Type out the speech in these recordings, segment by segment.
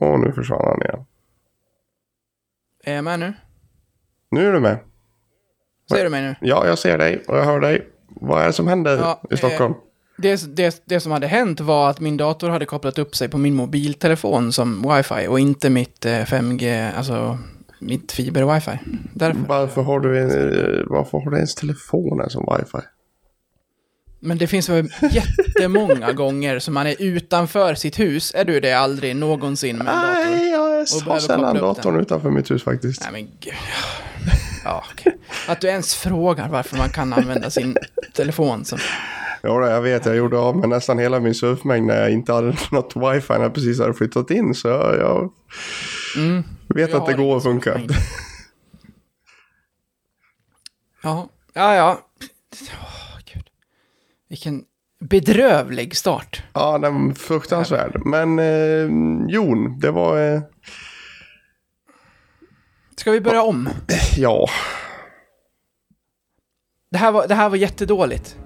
Och nu försvann han igen. Är jag med nu? Nu är du med. Ser du mig nu? Ja, jag ser dig och jag hör dig. Vad är det som händer Ja, i Stockholm? Det, det, det som hade hänt var att min dator hade kopplat upp sig på min mobiltelefon som wifi och inte mitt eh, 5G, alltså mitt fiber-wifi. Varför har du, en, eh, varför har du ens telefonen som wifi? Men det finns väl jättemånga gånger som man är utanför sitt hus. Är du det aldrig någonsin med en dator? Nej, jag har sällan datorn utanför mitt hus faktiskt. Nej men gud. Ja, okej. Att du ens frågar varför man kan använda sin telefon som... Ja, jag vet, jag gjorde av med nästan hela min surfmängd när jag inte hade något wifi när jag precis hade flyttat in. Så jag, jag Mm. vet Jag att det går att funka. Ja, ja, ja. Vilken bedrövlig start. Ja, den fruktansvärd. Men eh, Jon, det var... Eh, Ska vi börja om? ja, Det här var, det här var jättedåligt.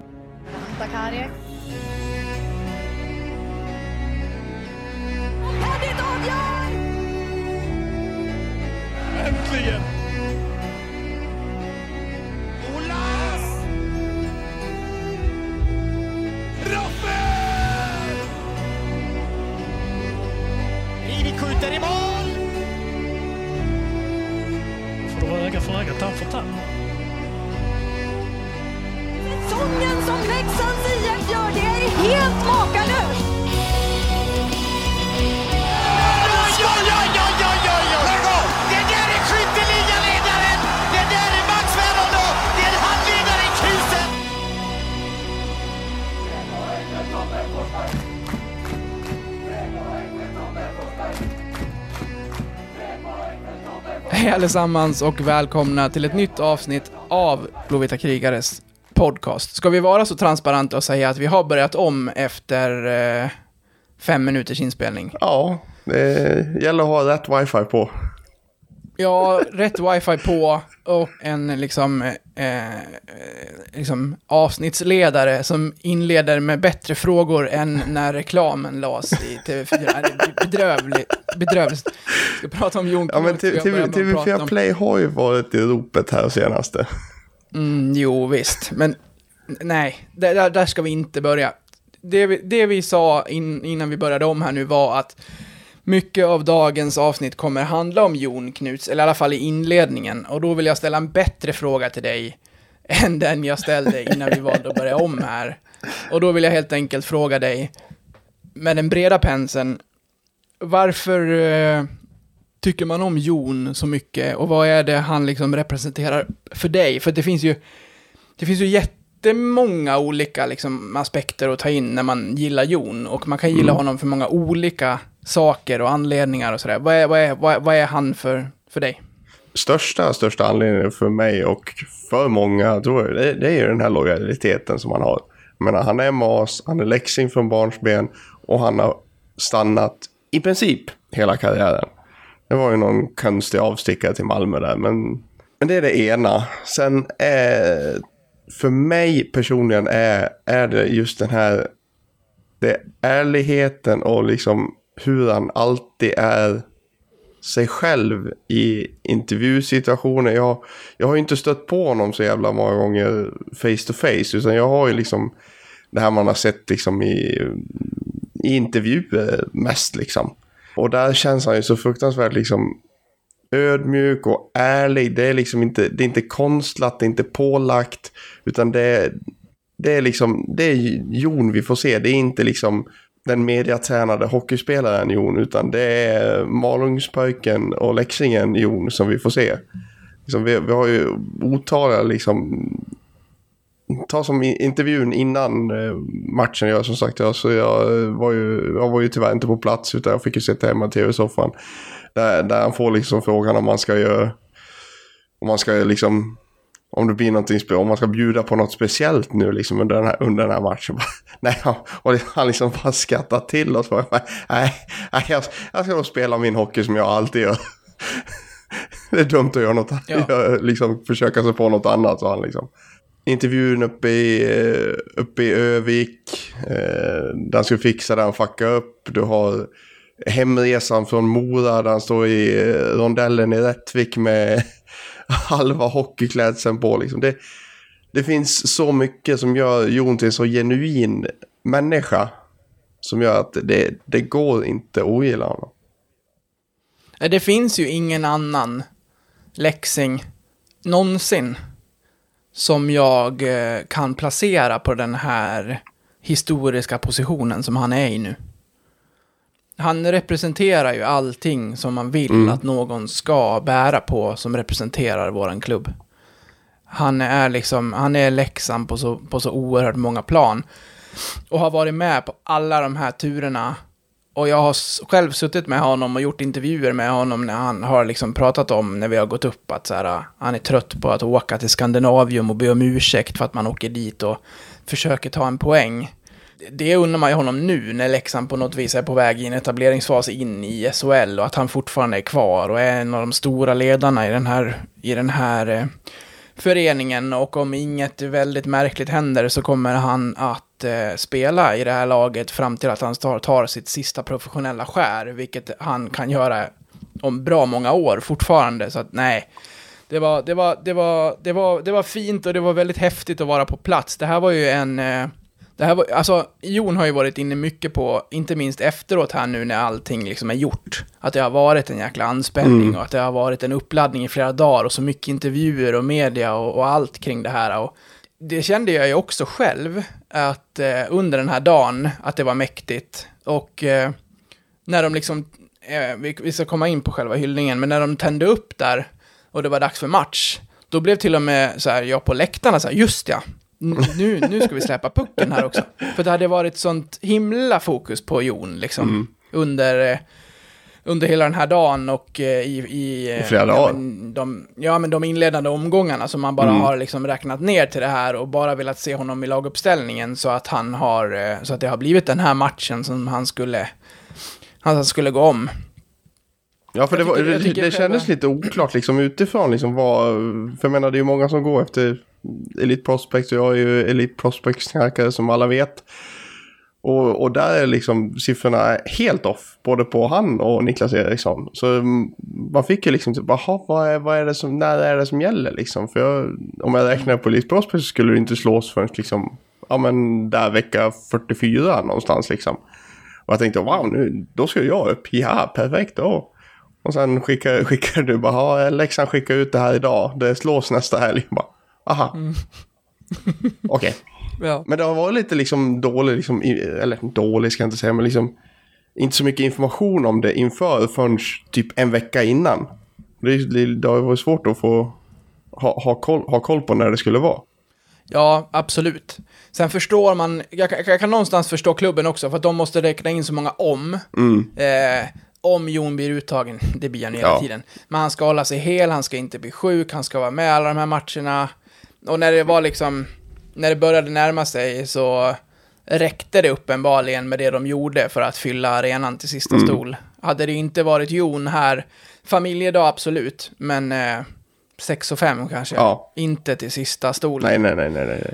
Gör, det är helt makalöst! Oj, oj, oj, oj, oj, oj, oj! Lägg av! Det där är skytteligaledaren! Det där är Max Vernon Det är handledare i krusen! Hej allesammans och välkomna till ett nytt avsnitt av Blåvita krigares podcast. Ska vi vara så transparenta och säga att vi har börjat om efter eh, fem minuters inspelning? ja, det gäller att ha rätt wifi på. Ja, rätt wifi på och en liksom, eh, eh, liksom avsnittsledare som inleder med bättre frågor än när reklamen lades i TV4. Det är bedrövligt. bedrövligt. Ska prata om Jon Ja, men Knut, ska jag börja TV, med att prata TV4 om- Play har ju varit i ropet här senaste. Mm, jo, visst. Men nej, där, där, ska vi inte börja. Det vi, det vi sa in, innan vi började om här nu var att mycket av dagens avsnitt kommer handla om Jon Knuts, eller i alla fall i inledningen. Och då vill jag ställa en bättre fråga till dig än den jag ställde innan vi valde att börja om här. Och då vill jag helt enkelt fråga dig, med den breda penseln, varför eh, tycker man om Jon så mycket och vad är det han liksom representerar för dig? För det finns ju, det finns ju jättemånga olika liksom aspekter att ta in när man gillar Jon och man kan gilla honom för många olika saker och anledningar och sådär. Vad är, vad är, vad är, vad är han för, för dig? Största, största anledningen för mig och för många, tror jag, det, det är ju den här lojaliteten som han har. Menar, han är mas, han är läxing från barnsben och han har stannat i princip hela karriären. Det var ju någon konstig avstickare till Malmö där, men, men det är det ena. Sen är, för mig personligen är, är det just den här, det är ärligheten och liksom hur han alltid är sig själv i intervjusituationer. Jag, jag har ju inte stött på honom så jävla många gånger face to face. Utan jag har ju liksom det här man har sett liksom i, i intervjuer mest liksom. Och där känns han ju så fruktansvärt liksom ödmjuk och ärlig. Det är liksom inte, det är inte konstlat, det är inte pålagt. Utan det är, det är liksom, det är Jon vi får se. Det är inte liksom den mediatränade hockeyspelaren Jon, utan det är Malungspöjken och Leksingen Jon som vi får se. Liksom, vi, vi har ju otaliga liksom, ta som intervjun innan eh, matchen, jag som sagt, jag, så jag eh, var, ju, jag var ju tyvärr inte på plats utan jag fick ju sitta hemma i tv-soffan. Där, där han får liksom frågan om man ska göra, om man ska liksom om det blir någonting, om man ska bjuda på något speciellt nu liksom under den här, under den här matchen. nej, och han liksom bara skrattar till oss. Bara, nej, nej jag, jag ska nog spela min hockey som jag alltid gör. det är dumt att göra något. Ja. Liksom försöka sig på något annat, sa han liksom. Intervjun uppe i, eh, uppe i Övik. Eh, där han skulle fixa den, fucka upp. Du har hemresan från Mora där han står i eh, rondellen i Rättvik med halva hockeyklädseln på. Liksom. Det, det finns så mycket som gör Jon till en så genuin människa. Som gör att det, det går inte att ogilla honom. Det finns ju ingen annan Leksing någonsin som jag eh, kan placera på den här historiska positionen som han är i nu. Han representerar ju allting som man vill att någon ska bära på som representerar våran klubb. Han är liksom, han är Leksand på så, på så oerhört många plan. Och har varit med på alla de här turerna. Och jag har själv suttit med honom och gjort intervjuer med honom när han har liksom pratat om, när vi har gått upp, att så här, han är trött på att åka till Skandinavium och be om ursäkt för att man åker dit och försöker ta en poäng. Det undrar man ju honom nu när Leksand på något vis är på väg i en etableringsfas in i SHL och att han fortfarande är kvar och är en av de stora ledarna i den här, i den här eh, föreningen och om inget väldigt märkligt händer så kommer han att eh, spela i det här laget fram till att han tar, tar sitt sista professionella skär, vilket han kan göra om bra många år fortfarande. Så att nej, det var, det var, det var, det var, det var fint och det var väldigt häftigt att vara på plats. Det här var ju en... Eh, det här var, alltså, Jon har ju varit inne mycket på, inte minst efteråt här nu när allting liksom är gjort, att det har varit en jäkla anspänning och att det har varit en uppladdning i flera dagar och så mycket intervjuer och media och, och allt kring det här. Och det kände jag ju också själv, att eh, under den här dagen, att det var mäktigt. Och eh, när de liksom, eh, vi, vi ska komma in på själva hyllningen, men när de tände upp där och det var dags för match, då blev till och med så här, jag på läktarna så här, just ja, nu, nu ska vi släppa pucken här också. För det hade varit sånt himla fokus på Jon, liksom, under, eh, under hela den här dagen och eh, i... I, eh, I flera ja, dagar. men de, ja, men de inledande omgångarna som man bara har liksom räknat ner till det här och bara velat se honom i laguppställningen så att han har, så att det har blivit den här matchen som han skulle, han skulle gå om. Ja, för Jag det, var, tycker- det, det kändes själva- lite oklart liksom utifrån liksom vad, för jag menar det är ju många som går efter Elite Prospects och jag är ju Elite Prospects-knarkare som alla vet. Och, och där är liksom siffrorna helt off, både på han och Niklas Eriksson. Så mm, man fick ju liksom typ, jaha, vad är, vad är det som, när är det som gäller liksom? För jag, om jag räknar på Elite Prospects så skulle det inte slås förrän liksom, ja men där vecka 44 någonstans liksom. Och jag tänkte, wow, nu, då ska jag upp, ja, perfekt då. Och sen skickar, skickar du bara, ja, Leksand skickar ut det här idag. Det slås nästa helg. Bara, aha. Okej. Ja. Men det har varit lite liksom dålig, liksom, eller dålig ska jag inte säga, men liksom inte så mycket information om det inför förrän typ en vecka innan. Det, det, det har varit svårt att få ha, ha, koll, ha koll på när det skulle vara. Ja, absolut. Sen förstår man, jag, kan- jag kan någonstans förstå klubben också, för att de måste räkna in så många om. Eh, om Jon blir uttagen, det blir han hela Ja. tiden. Men han ska hålla sig hel, han ska inte bli sjuk, han ska vara med alla de här matcherna. Och när det var liksom, när det började närma sig så räckte det uppenbarligen med det de gjorde för att fylla arenan till sista stol. Hade det inte varit Jon här, familjedag absolut, men eh, 6 och 5 kanske. Ja. Inte till sista stol. Nej, nej, nej, nej, nej.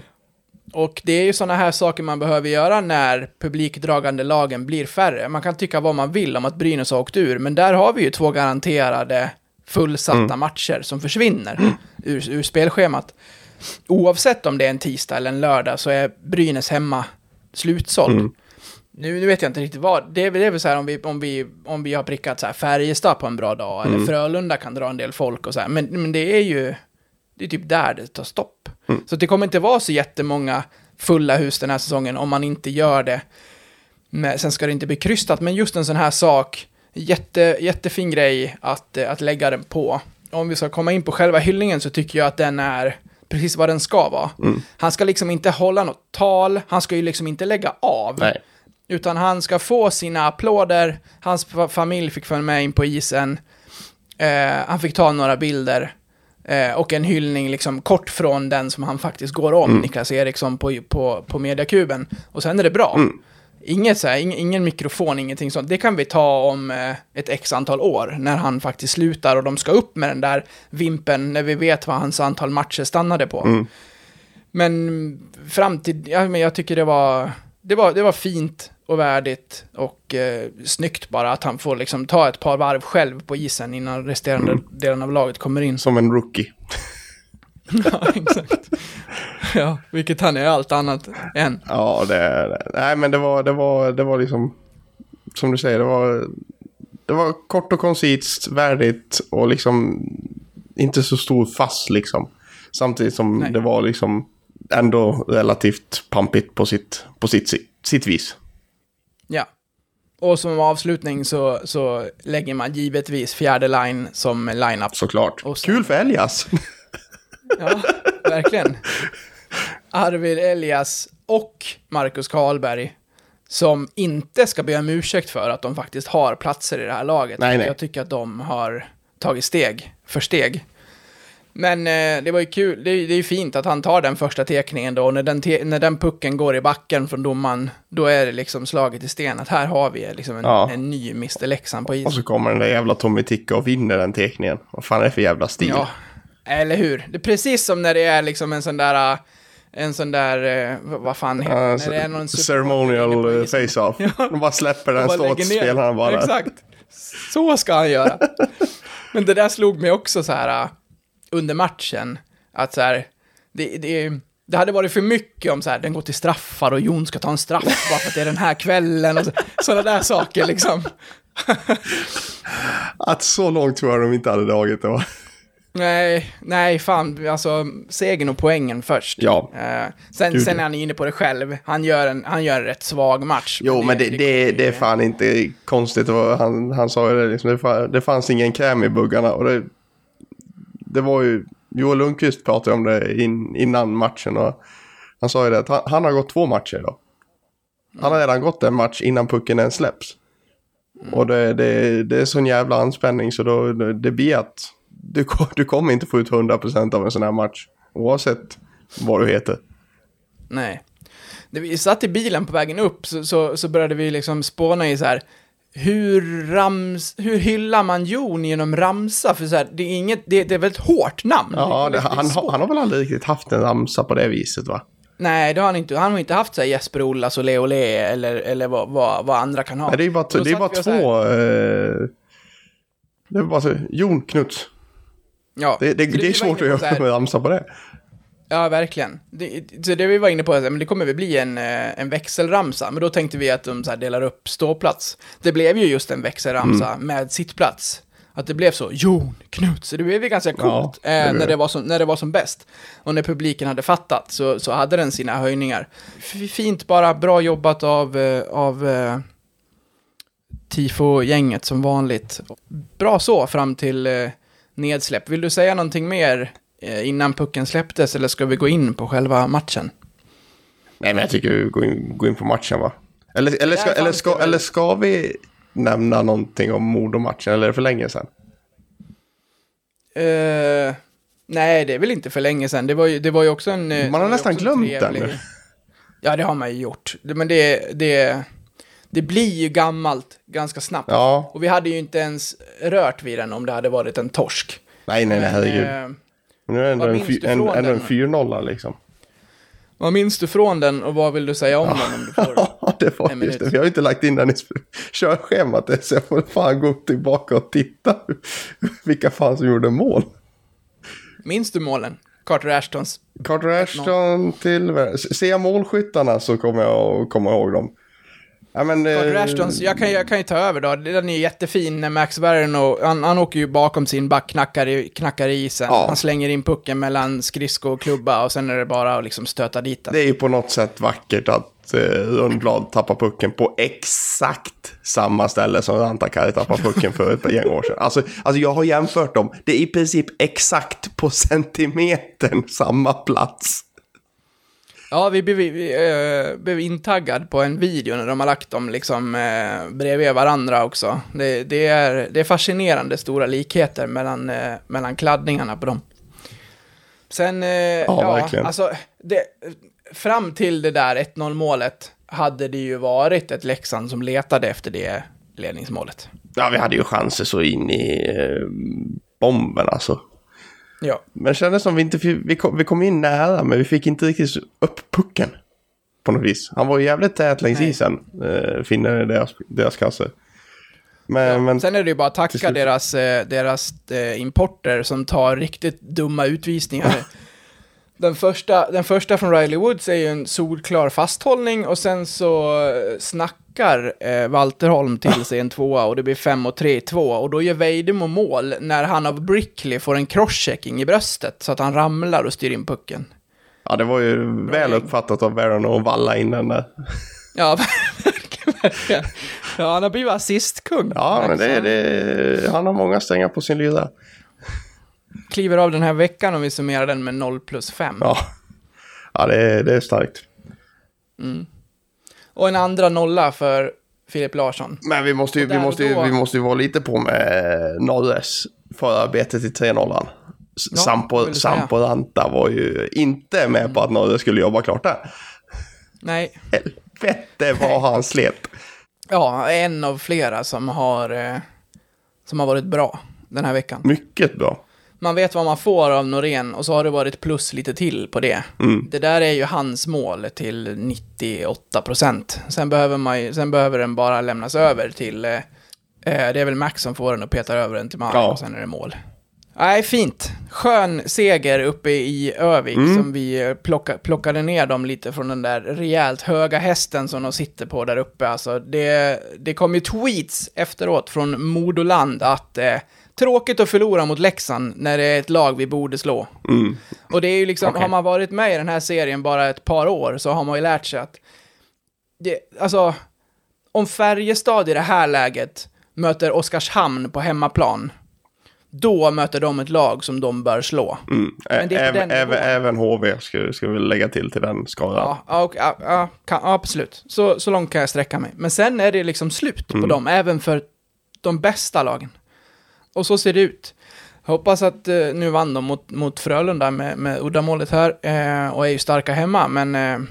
Och det är ju sådana här saker man behöver göra när publikdragande lagen blir färre. Man kan tycka vad man vill om att Brynäs har åkt ur, men där har vi ju två garanterade fullsatta matcher som försvinner ur, ur spelschemat. Oavsett om det är en tisdag eller en lördag så är Brynäs hemma slutsåld. Nu, nu vet jag inte riktigt vad, det är, det är väl så här om vi, om vi, om vi har prickat så här Färjestad på en bra dag, eller Frölunda kan dra en del folk och så här, men, men det är ju, det är typ där det tar stopp. Så det kommer inte vara så jättemånga fulla hus den här säsongen om man inte gör det. Men, sen ska det inte bli krystat, men just en sån här sak, jätte, jättefin grej att, att lägga den på. Om vi ska komma in på själva hyllningen så tycker jag att den är precis vad den ska vara. Han ska liksom inte hålla något tal, han ska ju liksom inte lägga av. Nej. Utan han ska få sina applåder, hans fa- familj fick följa med in på isen, eh, han fick ta några bilder eh, och en hyllning liksom kort från den som han faktiskt går om, Niklas Eriksson, på, på, på mediakuben. Och sen är det bra. Inget så här, ing, ingen mikrofon, ingenting sånt. Det kan vi ta om eh, ett x antal år, när han faktiskt slutar och de ska upp med den där vimpen när vi vet vad hans antal matcher stannade på. Men fram till, ja, men jag tycker det var, det var, det var fint och värdigt och eh, snyggt bara att han får liksom ta ett par varv själv på isen innan resterande delen av laget kommer in. Som en rookie. ja, exakt. Ja, vilket han är allt annat än. Ja, det, det nej men det var, det var, det var liksom, som du säger, det var, det var kort och koncist, värdigt och liksom inte så stor fass liksom. Samtidigt som Nej. det var liksom ändå relativt pampigt på sitt, på sitt, sitt vis. Ja. Och som avslutning så, så lägger man givetvis fjärde line som line-up. Såklart. Och sen- Kul för Elias. Ja, verkligen. Arvid Elias och Marcus Karlberg som inte ska be om ursäkt för att de faktiskt har platser i det här laget. Nej, nej. Jag tycker att de har tagit steg för steg. Men eh, det var ju kul, det är, det är ju fint att han tar den första tekningen då, och när den, te- när den pucken går i backen från domaren, då är det liksom slaget i sten, att här har vi liksom en, Ja. en ny Mr Leksand på Och isen. så kommer den där jävla Tommy Ticka och vinner den tekningen. Vad fan är det för jävla stil? Ja, eller hur? Det är precis som när det är liksom en sån där, äh, en sån där, eh, vad fan heter? Ja, När det är någon ceremonial eh, face-off. De bara släpper den, står åt spelarna bara. Exakt. Så ska han göra. Men det där slog mig också så här under matchen, att så här, det, det, det hade varit för mycket om så här, den går till straffar och Jon ska ta en straff bara för att det är den här kvällen och så, sådana där saker liksom. Att så långt tror jag de inte hade dragit det va? Nej, nej, fan, alltså segern och poängen först. Ja. Eh, sen, Gud, sen är han inne på det själv. Han gör en, han gör en rätt svag match. Jo, men det, det, det är fan inte konstigt. Det Han, han sa ju det, liksom, det, fann, det fanns ingen kräm i buggarna. Och det, det var ju, Joel Lundqvist pratade om det in, innan matchen. Och han sa ju det att han, han har gått två matcher idag. Han har redan gått en match innan pucken ens släpps. Och det, det, det är sån jävla anspänning så då, det, det blir att du, du kommer inte få ut 100% av en sån här match. Oavsett vad du heter. Nej. När vi satt i bilen på vägen upp så, så, så började vi liksom spåna i så här, hur, rams, hur hyllar man Jon genom ramsa? För så här, det är inget, det, det är väl ett hårt namn? Ja, det, han, han har väl aldrig riktigt haft en ramsa på det viset va? Nej, det har han inte. Han har inte haft så här Jesper Ollas och Leo Le eller, eller vad, vad, vad andra kan ha. Nej, det är bara, det är bara så här- två... Eh, det är bara så, Jon Knuts. Ja, Det, det, så det är svårt att här- ramsa på det. Ja, verkligen. Det, så det vi var inne på, men det kommer väl bli en, eh, en växelramsa. Men då tänkte vi att de så delar upp ståplats. Det blev ju just en växelramsa Mm. med sittplats. Att det blev så, Jon, Knut, så det blev ju ganska coolt Ja, det eh, när, det. det var som, när det var som bäst. Och när publiken hade fattat så, så hade den sina höjningar. Fint bara, bra jobbat av, eh, av eh, tifo-gänget som vanligt. Bra så fram till nedsläpp. Vill du säga någonting mer eh, innan pucken släpptes eller ska vi gå in på själva matchen? Nej, men jag tycker vi går in, går in på matchen va? Eller, eller, ska, eller, ska, eller ska vi nämna någonting om Modo-matchen? Eller är det för länge sedan? Eh, nej, det är väl inte för länge sedan. Det var ju, det var ju också en... eh, Man har nästan glömt den. Ja, det har man ju gjort. Men det, det, det blir ju gammalt ganska snabbt. Ja. Och vi hade ju inte ens rört vid den om det hade varit en torsk. Nej, nej, nej, herregud. Eh, nu är det ändå en, fy, du en, från ändå en den? 4-0 liksom. vad minns du från den och vad vill du säga om den om du får? Ja, det var just det. Vi har ju inte lagt in den i körschemat än, så jag får fan gå tillbaka och titta vilka fan som gjorde mål. Minns du målen? Carter Ashtons. Carter Ashton till... Ser jag målskyttarna så kommer jag att komma ihåg dem. Ja, men, Carter eh, Ashtons, jag kan, jag kan ju ta över då. Den är jättefin när Max Verren och han, han åker ju bakom sin back, knackar i, knackar i isen. Ja. Han slänger in pucken mellan skridsko och klubba och sen är det bara att liksom stöta dit den. Det är ju på något sätt vackert att eh, Rundblad tappar pucken på exakt samma ställe som Rantakari tappade pucken för ett gäng år sedan. Alltså, alltså jag har jämfört dem. Det är i princip exakt på centimetern samma plats. Ja, vi blev, vi, eh, blev intaggad på en video när de har lagt dem liksom eh, bredvid varandra också. Det, det, är, det är fascinerande stora likheter mellan, eh, mellan kladdningarna på dem. Sen, ja, verkligen. alltså, det, fram till det där 1-0 målet hade det ju varit ett Leksand som letade efter det ledningsmålet. Ja, vi hade ju chanser så in i eh, bomben alltså. Ja. Men det kändes som vi inte vi kom, vi kom in nära, men vi fick inte riktigt upp pucken. på något vis. Han var ju jävligt tät längs Nej. isen, eh, i deras, deras kasse. Men, men Sen är det ju bara att tacka deras, eh, deras eh, importer som tar riktigt dumma utvisningar. Den första, den första från Riley Woods är ju en solklar fasthållning och sen så eh, snackar eh, Walterholm till sig en tvåa och det blir 5 och 3 i två och då gör Vejdemo mål när han av Brickley får en crosschecking i bröstet så att han ramlar och styr in pucken. ja, det var ju väl uppfattat av Veron och Valla innan där. Ja, verkligen. Ja, han har blivit assistkung. Ja, men det, det, han har många strängar på sin lyra. Kliver av den här veckan om vi summerar den med 0 plus 5. Ja, ja det, det är starkt. Och en andra nolla för Filip Larsson. Men vi måste ju, vi måste ju, då- vi måste ju vara lite på med Norres förarbete till 3-0. Ja, Sampo? Sampo Ranta var ju inte med på att Norre skulle jobba klart där. Nej, Helvete vad han slet. ja, en av flera som har, eh, som har varit bra den här veckan. Mycket bra. Man vet vad man får av Norén och så har det varit plus lite till på det. Mm. Det där är ju hans mål till 98 procent. Sen behöver, man ju- sen behöver den bara lämnas över till... Eh, eh, det är väl Max som får den och petar över den till Mark Ja. och sen är det mål. Nej, fint. Skön seger uppe i Övik Mm. som vi eh, plocka, plockade ner dem lite från den där rejält höga hästen som de sitter på där uppe. Alltså, det, det kom ju tweets efteråt från Modoland att eh, tråkigt att förlora mot Leksand när det är ett lag vi borde slå. Mm. Och det är ju liksom, Okej. har man varit med i den här serien bara ett par år så har man ju lärt sig att det, alltså, om Färjestad i det här läget möter Oskarshamn på hemmaplan, då möter de ett lag som de bör slå. Mm. Även, även, även HV ska, ska vi lägga till till den skaran. Ja, och, ja, ja, kan, ja absolut. Så, så långt kan jag sträcka mig. Men sen är det liksom slut på dem, även för de bästa lagen. Och så ser det ut. Jag hoppas att eh, nu vann de mot, mot Frölunda med, med uddamålet här eh, och är ju starka hemma, men eh,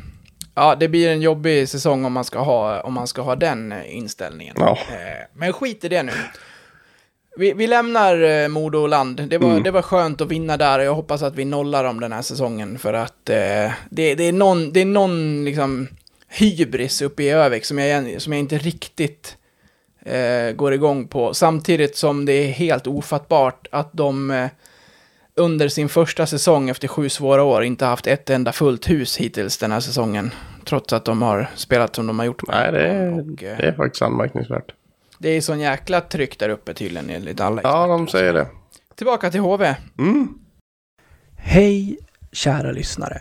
ja, det blir en jobbig säsong om man ska ha, om man ska ha den eh, inställningen. Ja. Eh, men skit i det nu. Vi, vi lämnar eh, Modo och land. Det var, det var skönt att vinna där och jag hoppas att vi nollar dem den här säsongen för att eh, det, det är någon, det är någon liksom hybris uppe i Övik som jag, som jag inte riktigt eh, går igång på. Samtidigt som det är helt ofattbart att de eh, under sin första säsong efter sju svåra år inte haft ett enda fullt hus hittills den här säsongen. Trots att de har spelat som de har gjort. Nej, det är, Och, eh, det är faktiskt anmärkningsvärt. det är sån jäkla tryck där uppe tydligen enligt alla Ja, de säger det. Tillbaka till HV. Mm. Hej, kära lyssnare.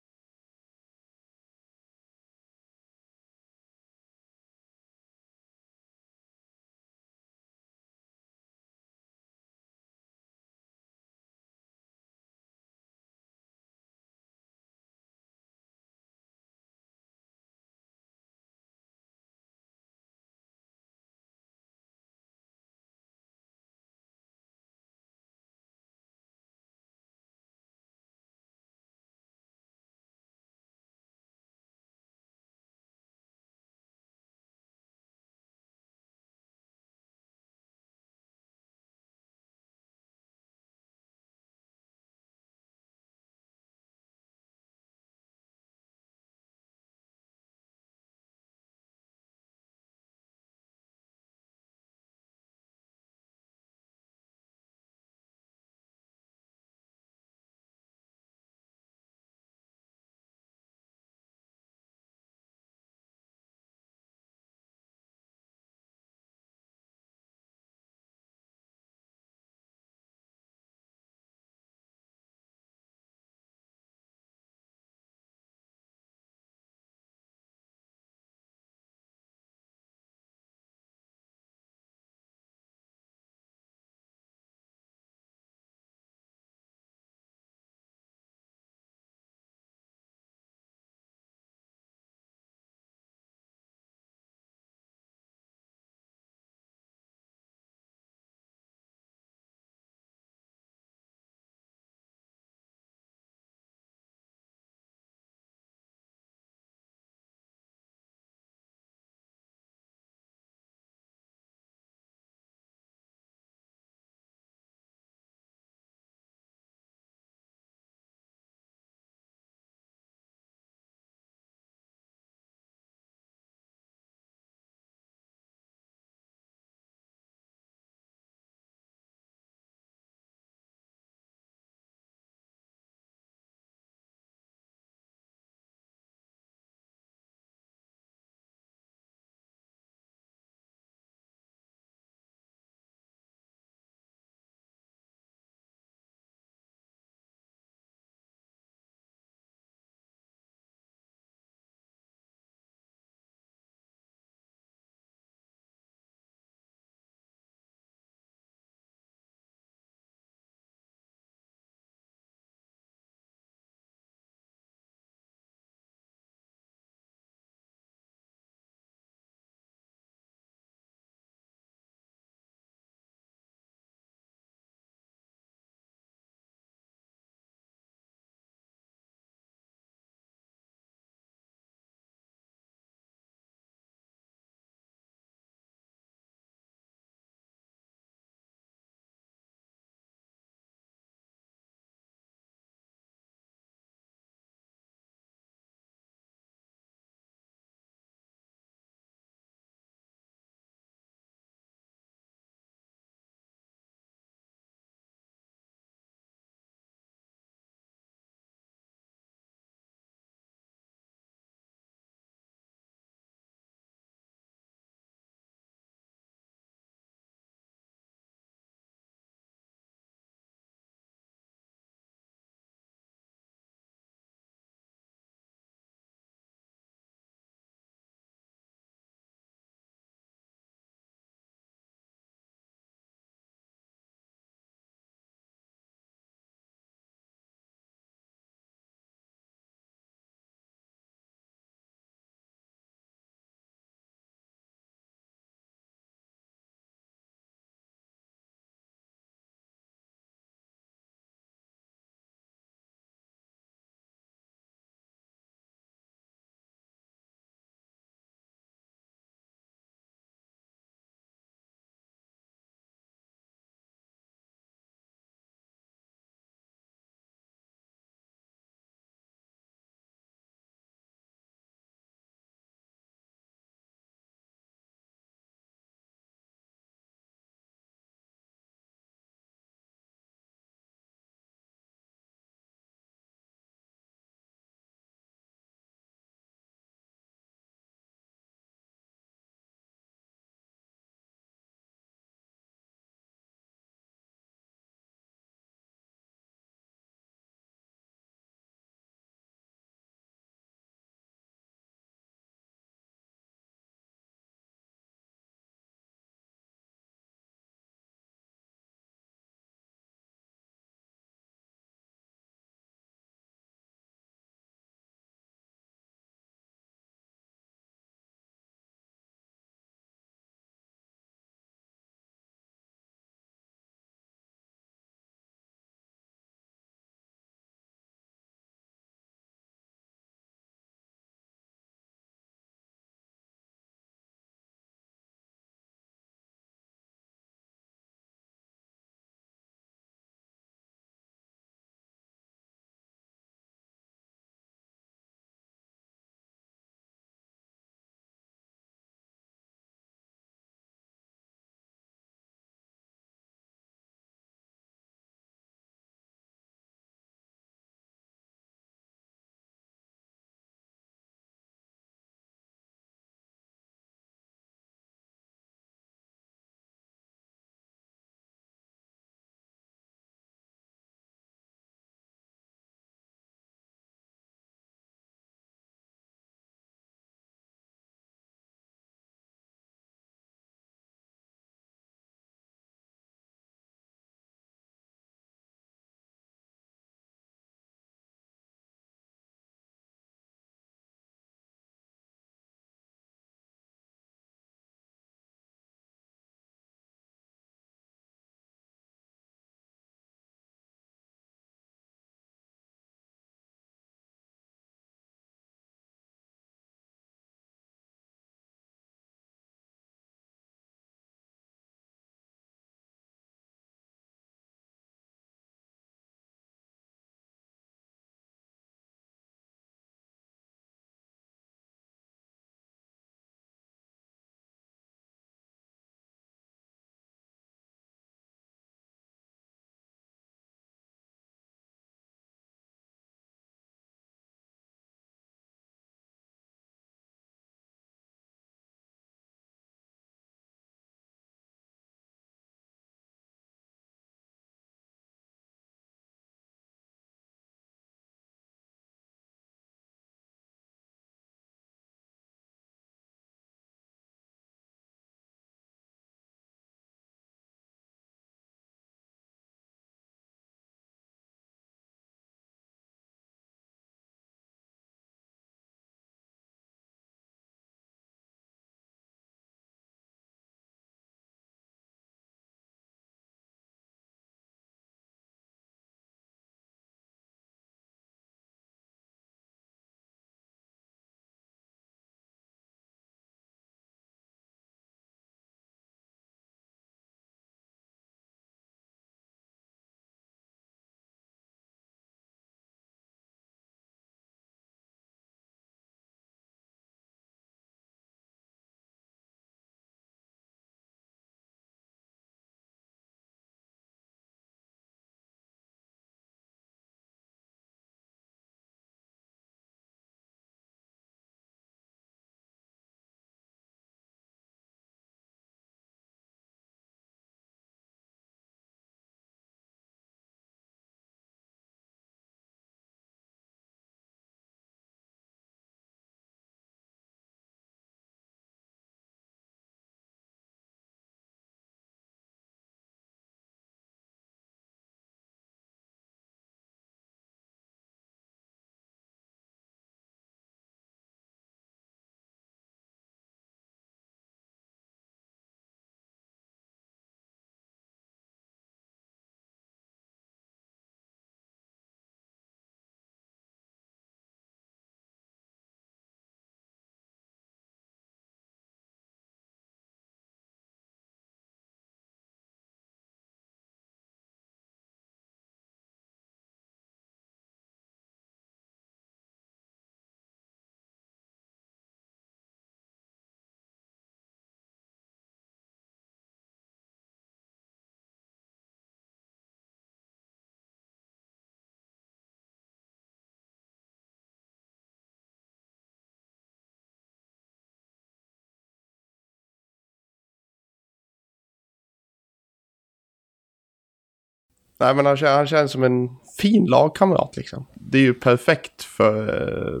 Nej, men han, han känns som en fin lagkamrat liksom. Det är ju perfekt för,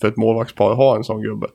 för ett målvaktspar att ha en sån gubbe.